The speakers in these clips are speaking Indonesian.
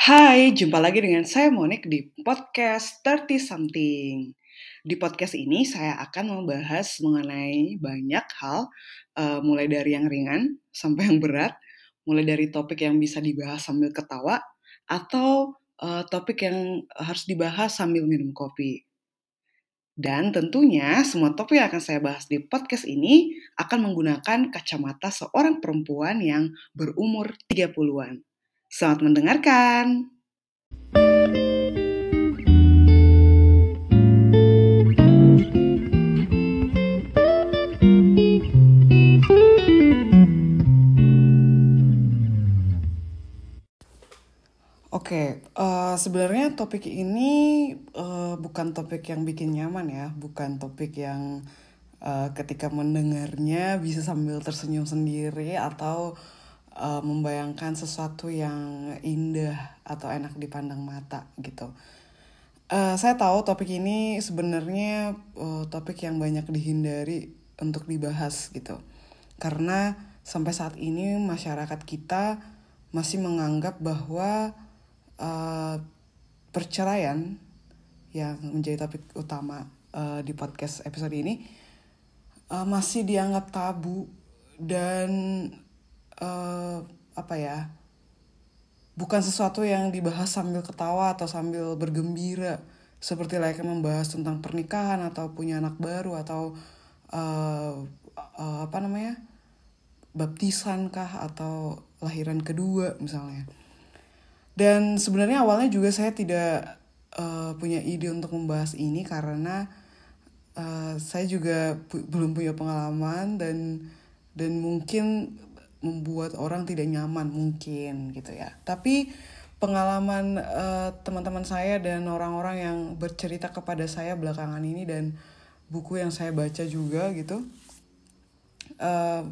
Hai, jumpa lagi dengan saya Monik di podcast 30 Something. Di podcast ini saya akan membahas mengenai banyak hal, uh, mulai dari yang ringan sampai yang berat, mulai dari topik yang bisa dibahas sambil ketawa, atau uh, topik yang harus dibahas sambil minum kopi. Dan tentunya semua topik yang akan saya bahas di podcast ini akan menggunakan kacamata seorang perempuan yang berumur 30-an. Selamat mendengarkan. Oke, uh, sebenarnya topik ini uh, bukan topik yang bikin nyaman ya, bukan topik yang uh, ketika mendengarnya bisa sambil tersenyum sendiri atau uh, membayangkan sesuatu yang indah atau enak dipandang mata gitu. Uh, saya tahu topik ini sebenarnya uh, topik yang banyak dihindari untuk dibahas gitu. Karena sampai saat ini masyarakat kita masih menganggap bahwa uh, perceraian yang menjadi topik utama uh, di podcast episode ini uh, masih dianggap tabu dan uh, apa ya bukan sesuatu yang dibahas sambil ketawa atau sambil bergembira seperti layaknya membahas tentang pernikahan atau punya anak baru atau uh, uh, apa namanya baptisan kah atau lahiran kedua misalnya. Dan sebenarnya awalnya juga saya tidak uh, punya ide untuk membahas ini karena uh, saya juga pu belum punya pengalaman dan dan mungkin membuat orang tidak nyaman mungkin gitu ya. Tapi pengalaman uh, teman-teman saya dan orang-orang yang bercerita kepada saya belakangan ini dan buku yang saya baca juga gitu, uh,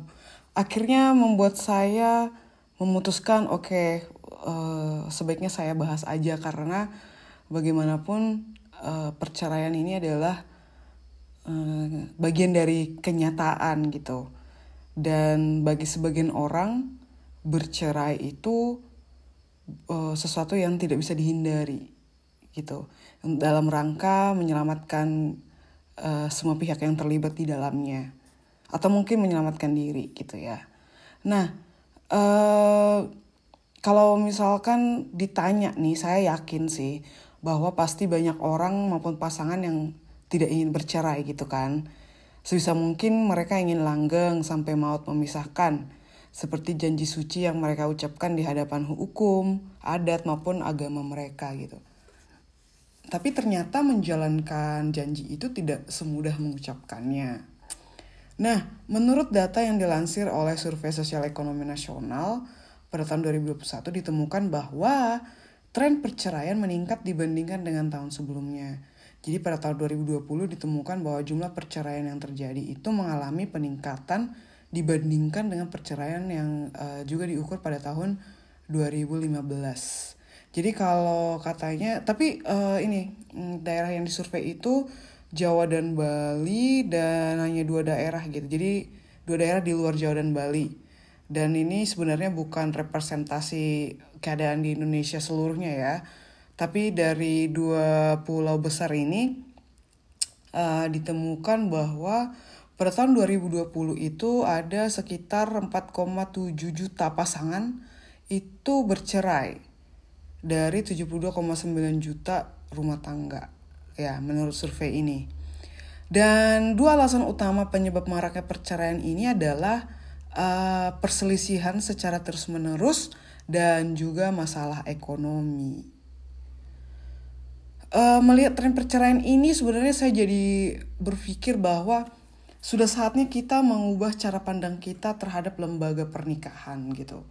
akhirnya membuat saya memutuskan oke okay, uh, sebaiknya saya bahas aja karena bagaimanapun uh, perceraian ini adalah uh, bagian dari kenyataan gitu dan bagi sebagian orang, bercerai itu uh, sesuatu yang tidak bisa dihindari, gitu. Dalam rangka menyelamatkan uh, semua pihak yang terlibat di dalamnya, atau mungkin menyelamatkan diri, gitu ya. Nah, uh, kalau misalkan ditanya nih, saya yakin sih bahwa pasti banyak orang maupun pasangan yang tidak ingin bercerai gitu kan Sebisa mungkin mereka ingin langgeng sampai maut memisahkan, seperti janji suci yang mereka ucapkan di hadapan hukum, adat maupun agama mereka gitu. Tapi ternyata menjalankan janji itu tidak semudah mengucapkannya. Nah, menurut data yang dilansir oleh Survei Sosial Ekonomi Nasional pada tahun 2021 ditemukan bahwa tren perceraian meningkat dibandingkan dengan tahun sebelumnya. Jadi pada tahun 2020 ditemukan bahwa jumlah perceraian yang terjadi itu mengalami peningkatan dibandingkan dengan perceraian yang uh, juga diukur pada tahun 2015. Jadi kalau katanya, tapi uh, ini mm, daerah yang disurvei itu Jawa dan Bali dan hanya dua daerah gitu. Jadi dua daerah di luar Jawa dan Bali. Dan ini sebenarnya bukan representasi keadaan di Indonesia seluruhnya ya tapi dari dua pulau besar ini uh, ditemukan bahwa pada tahun 2020 itu ada sekitar 4,7 juta pasangan itu bercerai dari 72,9 juta rumah tangga ya menurut survei ini. Dan dua alasan utama penyebab maraknya perceraian ini adalah uh, perselisihan secara terus-menerus dan juga masalah ekonomi uh, melihat tren perceraian ini sebenarnya saya jadi berpikir bahwa sudah saatnya kita mengubah cara pandang kita terhadap lembaga pernikahan gitu.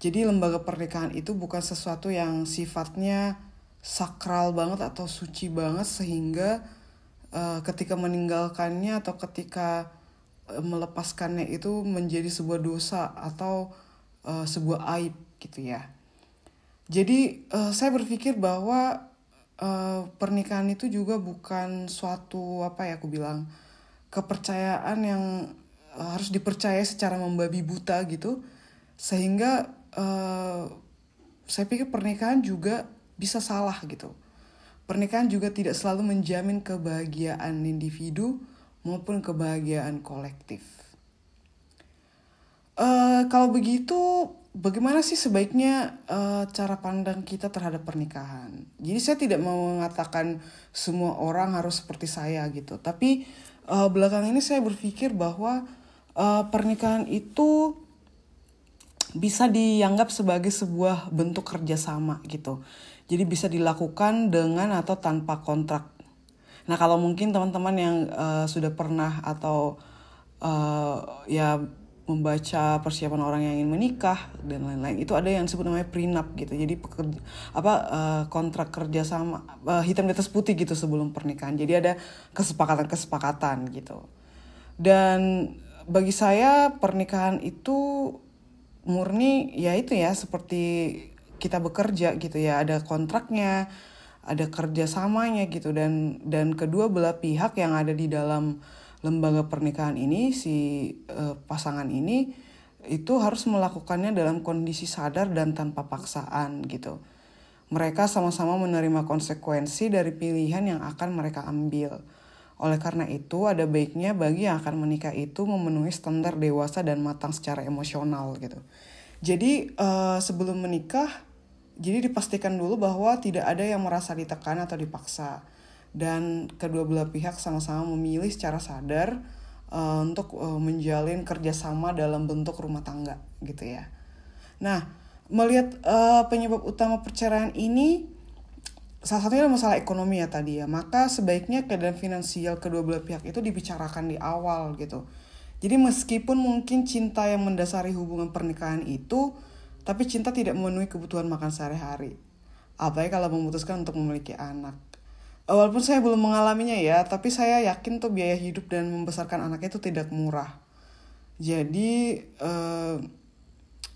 Jadi lembaga pernikahan itu bukan sesuatu yang sifatnya sakral banget atau suci banget sehingga uh, ketika meninggalkannya atau ketika uh, melepaskannya itu menjadi sebuah dosa atau uh, sebuah aib gitu ya. Jadi uh, saya berpikir bahwa uh, pernikahan itu juga bukan suatu apa ya aku bilang kepercayaan yang uh, harus dipercaya secara membabi buta gitu sehingga uh, saya pikir pernikahan juga bisa salah gitu. Pernikahan juga tidak selalu menjamin kebahagiaan individu maupun kebahagiaan kolektif. Uh, kalau begitu, bagaimana sih sebaiknya uh, cara pandang kita terhadap pernikahan? Jadi saya tidak mau mengatakan semua orang harus seperti saya gitu, tapi uh, belakang ini saya berpikir bahwa uh, pernikahan itu bisa dianggap sebagai sebuah bentuk kerjasama gitu. Jadi bisa dilakukan dengan atau tanpa kontrak. Nah kalau mungkin teman-teman yang uh, sudah pernah atau uh, ya membaca persiapan orang yang ingin menikah dan lain-lain. Itu ada yang disebut namanya prenup gitu. Jadi pekerja apa uh, kontrak kerja sama uh, hitam di atas putih gitu sebelum pernikahan. Jadi ada kesepakatan kesepakatan gitu. Dan bagi saya pernikahan itu murni ya itu ya seperti kita bekerja gitu ya. Ada kontraknya ada kerjasamanya gitu. Dan dan kedua belah pihak yang ada di dalam lembaga pernikahan ini si uh, pasangan ini itu harus melakukannya dalam kondisi sadar dan tanpa paksaan gitu. Mereka sama-sama menerima konsekuensi dari pilihan yang akan mereka ambil. Oleh karena itu, ada baiknya bagi yang akan menikah itu memenuhi standar dewasa dan matang secara emosional gitu. Jadi uh, sebelum menikah, jadi dipastikan dulu bahwa tidak ada yang merasa ditekan atau dipaksa dan kedua belah pihak sama-sama memilih secara sadar uh, untuk uh, menjalin kerjasama dalam bentuk rumah tangga gitu ya. Nah melihat uh, penyebab utama perceraian ini salah satunya adalah masalah ekonomi ya tadi ya maka sebaiknya keadaan finansial kedua belah pihak itu dibicarakan di awal gitu. Jadi meskipun mungkin cinta yang mendasari hubungan pernikahan itu tapi cinta tidak memenuhi kebutuhan makan sehari-hari. Apalagi kalau memutuskan untuk memiliki anak walaupun saya belum mengalaminya ya tapi saya yakin tuh biaya hidup dan membesarkan anaknya itu tidak murah. Jadi uh,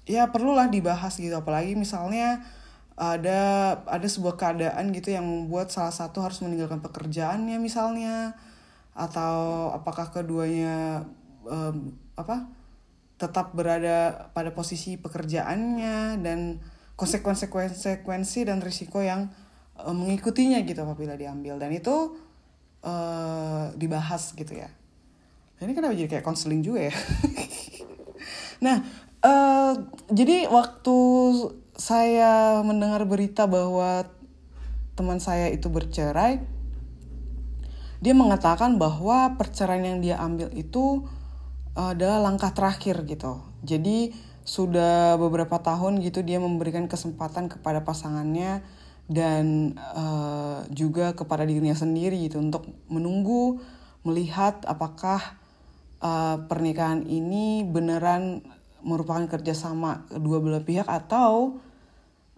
ya perlulah dibahas gitu apalagi misalnya ada ada sebuah keadaan gitu yang membuat salah satu harus meninggalkan pekerjaannya misalnya atau apakah keduanya um, apa tetap berada pada posisi pekerjaannya dan konsekuensi-konsekuensi dan risiko yang uh, mengikutinya gitu apabila diambil dan itu uh, dibahas gitu ya. Ini kenapa jadi kayak konseling juga ya? nah, uh, jadi waktu saya mendengar berita bahwa teman saya itu bercerai, dia mengatakan bahwa perceraian yang dia ambil itu adalah langkah terakhir gitu. Jadi sudah beberapa tahun gitu dia memberikan kesempatan kepada pasangannya dan uh, juga kepada dirinya sendiri gitu untuk menunggu melihat apakah uh, pernikahan ini beneran merupakan kerjasama kedua belah pihak atau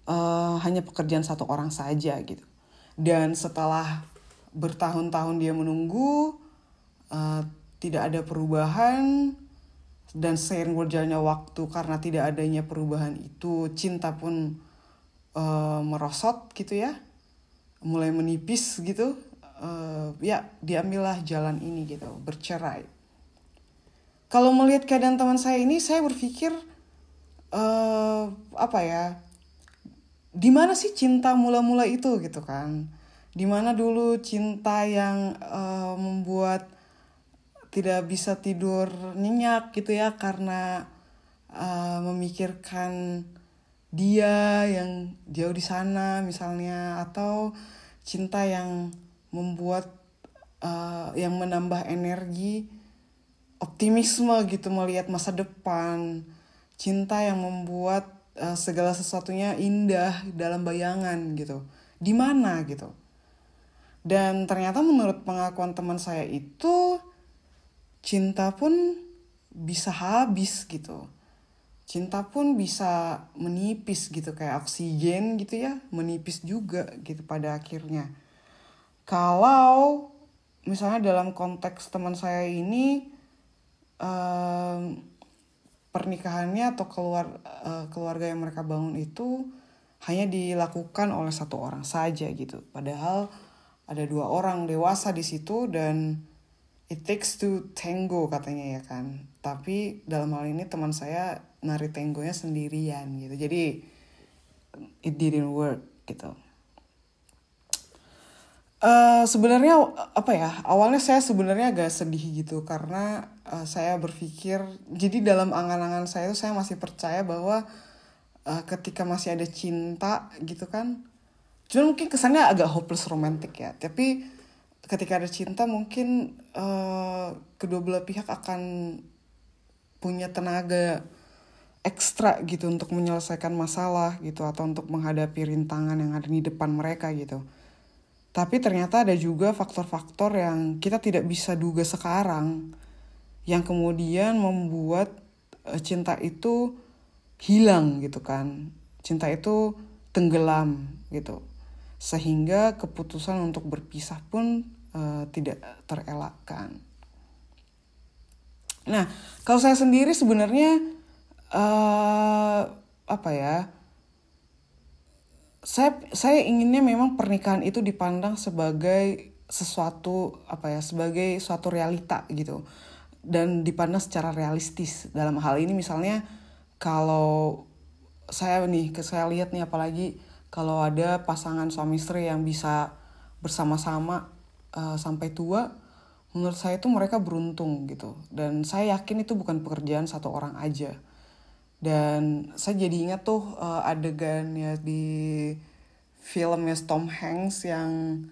uh, hanya pekerjaan satu orang saja gitu. Dan setelah bertahun-tahun dia menunggu uh, tidak ada perubahan dan seiring berjalannya waktu karena tidak adanya perubahan itu cinta pun uh, merosot gitu ya. Mulai menipis gitu. Uh, ya diambillah jalan ini gitu bercerai. Kalau melihat keadaan teman saya ini saya berpikir uh, apa ya di mana sih cinta mula-mula itu gitu kan? Di mana dulu cinta yang uh, membuat tidak bisa tidur nyenyak gitu ya karena uh, memikirkan dia yang jauh di sana misalnya atau cinta yang membuat uh, yang menambah energi optimisme gitu melihat masa depan. Cinta yang membuat uh, segala sesuatunya indah dalam bayangan gitu. Di mana gitu. Dan ternyata menurut pengakuan teman saya itu cinta pun bisa habis gitu cinta pun bisa menipis gitu kayak oksigen gitu ya menipis juga gitu pada akhirnya. Kalau misalnya dalam konteks teman saya ini um, pernikahannya atau keluar uh, keluarga yang mereka bangun itu hanya dilakukan oleh satu orang saja gitu. Padahal ada dua orang dewasa di situ dan it takes to tango katanya ya kan tapi dalam hal ini teman saya nari tenggonya sendirian gitu jadi it didn't work gitu. Uh, sebenarnya apa ya awalnya saya sebenarnya agak sedih gitu karena uh, saya berpikir jadi dalam angan-angan saya itu saya masih percaya bahwa uh, ketika masih ada cinta gitu kan cuma mungkin kesannya agak hopeless romantic ya tapi ketika ada cinta mungkin uh, kedua belah pihak akan punya tenaga ekstra gitu untuk menyelesaikan masalah gitu atau untuk menghadapi rintangan yang ada di depan mereka gitu tapi ternyata ada juga faktor-faktor yang kita tidak bisa duga sekarang yang kemudian membuat uh, cinta itu hilang gitu kan. Cinta itu tenggelam gitu. Sehingga keputusan untuk berpisah pun uh, tidak terelakkan. Nah, kalau saya sendiri sebenarnya uh, apa ya? saya saya inginnya memang pernikahan itu dipandang sebagai sesuatu apa ya sebagai suatu realita gitu dan dipandang secara realistis dalam hal ini misalnya kalau saya nih saya lihat nih apalagi kalau ada pasangan suami istri yang bisa bersama-sama uh, sampai tua menurut saya itu mereka beruntung gitu. Dan saya yakin itu bukan pekerjaan satu orang aja. Dan saya jadi ingat tuh uh, adegan ya di filmnya Tom Hanks yang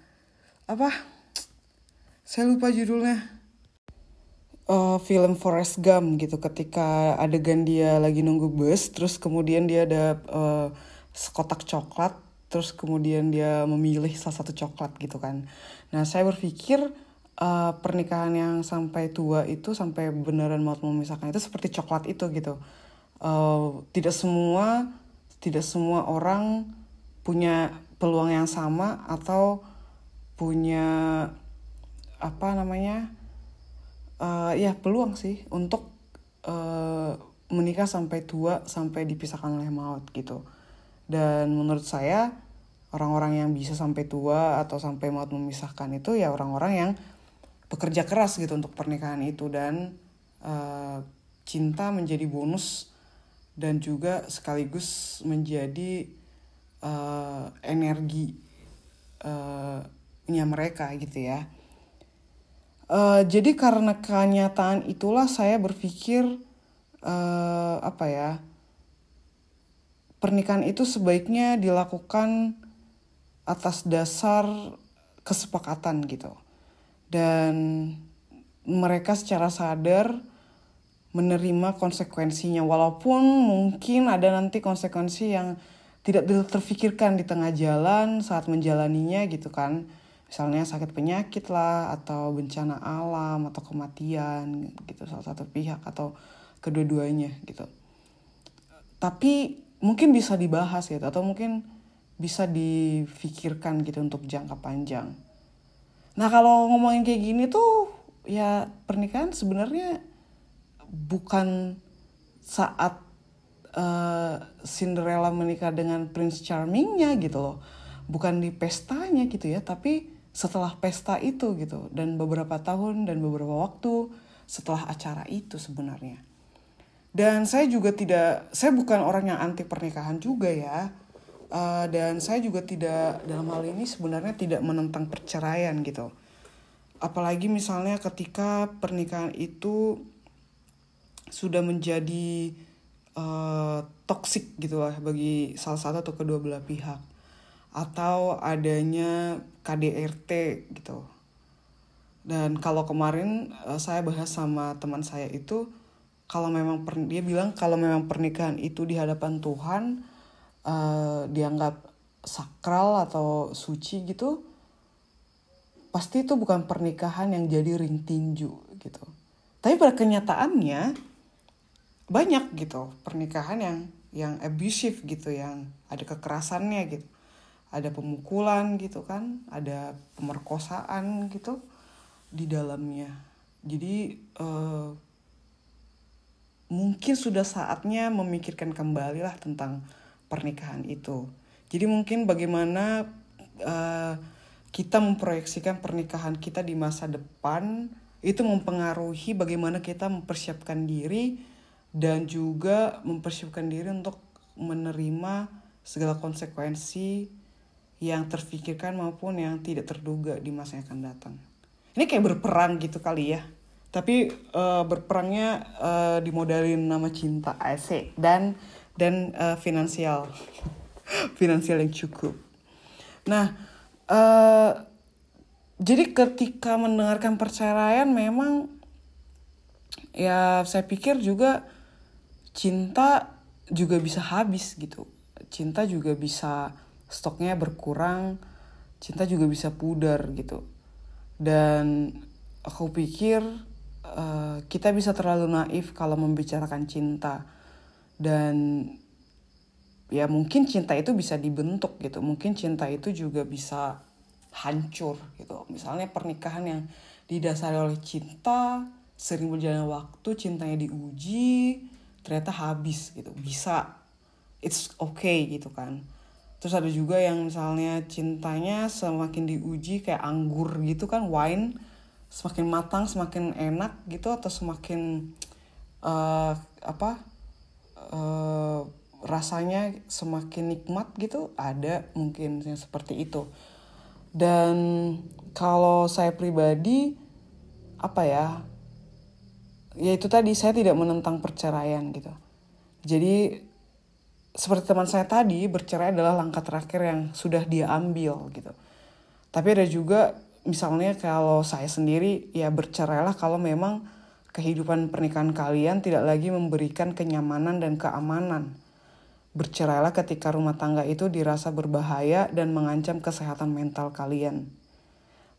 apa? Saya lupa judulnya. Uh, film Forrest Gump gitu. Ketika adegan dia lagi nunggu bus terus kemudian dia ada uh, sekotak coklat terus kemudian dia memilih salah satu coklat gitu kan. Nah saya berpikir uh, pernikahan yang sampai tua itu sampai beneran mau memisahkan itu seperti coklat itu gitu. Uh, tidak semua tidak semua orang punya peluang yang sama atau punya apa namanya uh, ya peluang sih untuk uh, menikah sampai tua sampai dipisahkan oleh maut gitu. Dan menurut saya orang-orang yang bisa sampai tua atau sampai maut memisahkan itu ya orang-orang yang bekerja keras gitu untuk pernikahan itu dan uh, cinta menjadi bonus dan juga sekaligus menjadi uh, energi uh, mereka gitu ya. Uh, jadi karena kenyataan itulah saya berpikir uh, apa ya pernikahan itu sebaiknya dilakukan atas dasar kesepakatan gitu dan mereka secara sadar menerima konsekuensinya. Walaupun mungkin ada nanti konsekuensi yang tidak terfikirkan di tengah jalan saat menjalaninya gitu kan. Misalnya sakit penyakit lah atau bencana alam atau kematian gitu salah satu pihak atau kedua-duanya gitu. Tapi mungkin bisa dibahas gitu atau mungkin bisa difikirkan gitu untuk jangka panjang nah kalau ngomongin kayak gini tuh ya pernikahan sebenarnya bukan saat uh, Cinderella menikah dengan Prince Charmingnya gitu loh. Bukan di pestanya gitu ya tapi setelah pesta itu gitu. Dan beberapa tahun dan beberapa waktu setelah acara itu sebenarnya. Dan saya juga tidak saya bukan orang yang anti pernikahan juga ya uh, dan saya juga tidak dalam hal ini sebenarnya tidak menentang perceraian gitu apalagi misalnya ketika pernikahan itu sudah menjadi uh, toksik gitu lah bagi salah satu atau kedua belah pihak atau adanya KDRT gitu. Dan kalau kemarin uh, saya bahas sama teman saya itu kalau memang dia bilang kalau memang pernikahan itu di hadapan Tuhan uh, dianggap sakral atau suci gitu pasti itu bukan pernikahan yang jadi ring tinju gitu. Tapi pada kenyataannya banyak gitu pernikahan yang yang abusive gitu yang ada kekerasannya gitu ada pemukulan gitu kan ada pemerkosaan gitu di dalamnya jadi uh, mungkin sudah saatnya memikirkan kembali lah tentang pernikahan itu jadi mungkin bagaimana uh, kita memproyeksikan pernikahan kita di masa depan itu mempengaruhi bagaimana kita mempersiapkan diri dan juga mempersiapkan diri untuk menerima segala konsekuensi yang terfikirkan maupun yang tidak terduga di masa yang akan datang. Ini kayak berperang gitu kali ya. Tapi uh, berperangnya uh, dimodalin nama cinta AC dan dan uh, finansial. finansial yang cukup. Nah, uh, jadi ketika mendengarkan perceraian memang ya saya pikir juga cinta juga bisa habis gitu cinta juga bisa stoknya berkurang cinta juga bisa pudar gitu dan aku pikir uh, kita bisa terlalu naif kalau membicarakan cinta dan ya mungkin cinta itu bisa dibentuk gitu. Mungkin cinta itu juga bisa hancur gitu. Misalnya pernikahan yang didasari oleh cinta sering berjalan waktu cintanya diuji ternyata habis gitu. Bisa. It's okay gitu kan. Terus ada juga yang misalnya cintanya semakin diuji kayak anggur gitu kan wine semakin matang semakin enak gitu atau semakin uh, apa uh, rasanya semakin nikmat gitu ada mungkin yang seperti itu. Dan kalau saya pribadi apa ya ya itu tadi saya tidak menentang perceraian gitu. Jadi seperti teman saya tadi bercerai adalah langkah terakhir yang sudah dia ambil gitu. Tapi ada juga misalnya kalau saya sendiri ya bercerailah kalau memang kehidupan pernikahan kalian tidak lagi memberikan kenyamanan dan keamanan bercerailah ketika rumah tangga itu dirasa berbahaya dan mengancam kesehatan mental kalian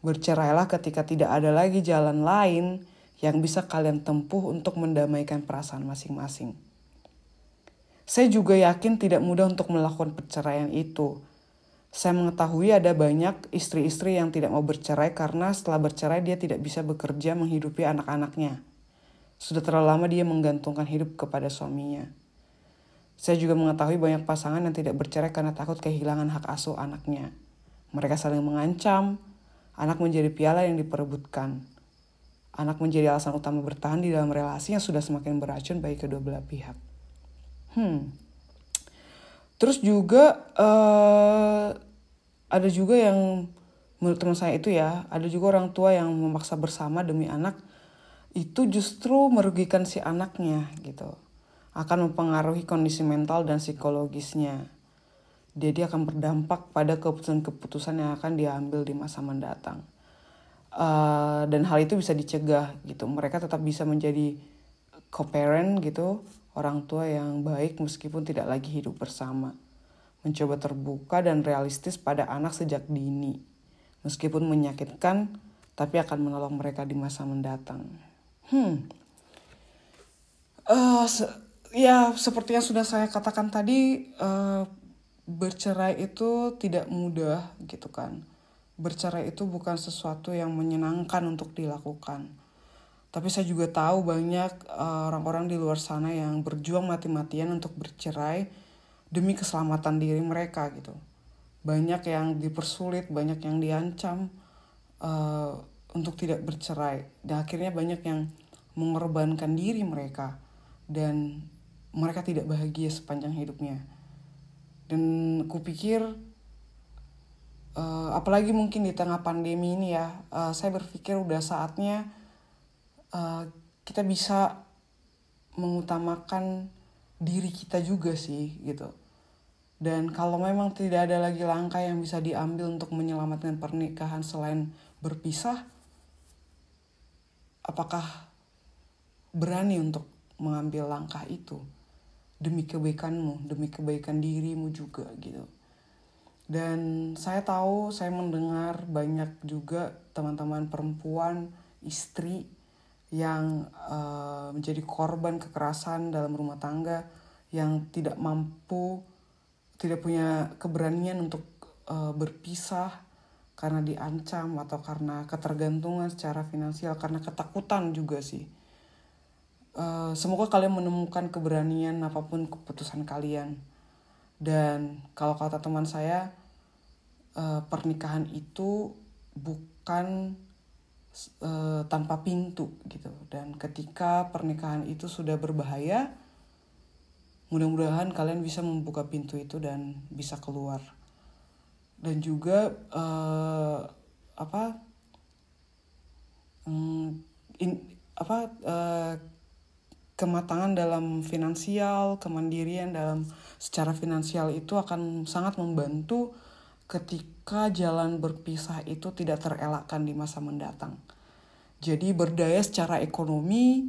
bercerailah ketika tidak ada lagi jalan lain yang bisa kalian tempuh untuk mendamaikan perasaan masing-masing saya juga yakin tidak mudah untuk melakukan perceraian itu. Saya mengetahui ada banyak istri-istri yang tidak mau bercerai karena setelah bercerai dia tidak bisa bekerja menghidupi anak-anaknya. Sudah terlalu lama dia menggantungkan hidup kepada suaminya. Saya juga mengetahui banyak pasangan yang tidak bercerai karena takut kehilangan hak asuh anaknya. Mereka saling mengancam, anak menjadi piala yang diperebutkan. Anak menjadi alasan utama bertahan di dalam relasi yang sudah semakin beracun bagi kedua belah pihak. Hmm. Terus juga uh, ada juga yang menurut teman saya itu ya, ada juga orang tua yang memaksa bersama demi anak itu justru merugikan si anaknya gitu. Akan mempengaruhi kondisi mental dan psikologisnya. Jadi akan berdampak pada keputusan-keputusan yang akan diambil di masa mendatang. Uh, dan hal itu bisa dicegah gitu. Mereka tetap bisa menjadi co-parent gitu orang tua yang baik meskipun tidak lagi hidup bersama. Mencoba terbuka dan realistis pada anak sejak dini. Meskipun menyakitkan, tapi akan menolong mereka di masa mendatang. Hmm. Uh, se ya, seperti yang sudah saya katakan tadi, uh, bercerai itu tidak mudah gitu kan. Bercerai itu bukan sesuatu yang menyenangkan untuk dilakukan tapi saya juga tahu banyak eh, orang-orang uh, di luar sana yang berjuang mati-matian untuk bercerai demi keselamatan diri mereka gitu. Banyak yang dipersulit, banyak yang diancam uh, untuk tidak bercerai. Dan akhirnya banyak yang mengorbankan diri mereka dan mereka tidak bahagia sepanjang hidupnya. Dan kupikir uh, apalagi mungkin di tengah pandemi ini ya, uh, saya berpikir udah saatnya uh, kita bisa mengutamakan diri kita juga sih gitu. Dan kalau memang tidak ada lagi langkah yang bisa diambil untuk menyelamatkan pernikahan selain berpisah, apakah berani untuk mengambil langkah itu demi kebaikanmu, demi kebaikan dirimu juga gitu. Dan saya tahu, saya mendengar banyak juga teman-teman perempuan, istri yang uh, menjadi korban kekerasan dalam rumah tangga yang tidak mampu tidak punya keberanian untuk uh, berpisah karena diancam atau karena ketergantungan secara finansial karena ketakutan juga sih. Uh, semoga kalian menemukan keberanian apa pun keputusan kalian. Dan kalau kata teman saya uh, pernikahan itu bukan uh, tanpa pintu gitu. Dan ketika pernikahan itu sudah berbahaya mudah-mudahan kalian bisa membuka pintu itu dan bisa keluar dan juga uh, apa um, in, apa uh, kematangan dalam finansial, kemandirian dalam secara finansial itu akan sangat membantu ketika jalan berpisah itu tidak terelakkan di masa mendatang. Jadi berdaya secara ekonomi,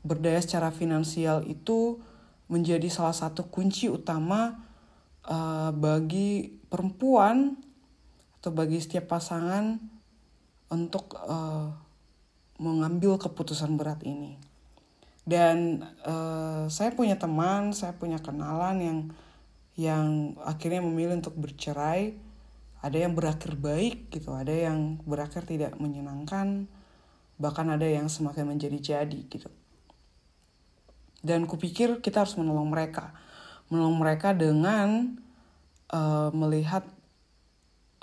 berdaya secara finansial itu menjadi salah satu kunci utama uh, bagi perempuan atau bagi setiap pasangan untuk uh, mengambil keputusan berat ini. Dan uh, saya punya teman saya punya kenalan yang yang akhirnya memilih untuk bercerai. Ada yang berakhir baik gitu ada yang berakhir tidak menyenangkan bahkan ada yang semakin menjadi-jadi gitu. Dan kupikir kita harus menolong mereka menolong mereka dengan uh, melihat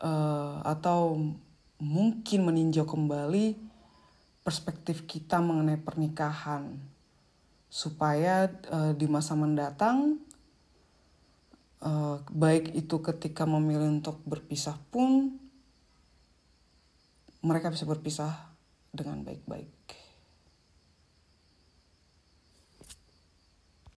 uh, atau mungkin meninjau kembali perspektif kita mengenai pernikahan supaya uh, di masa mendatang uh, baik itu ketika memilih untuk berpisah pun mereka bisa berpisah dengan baik-baik.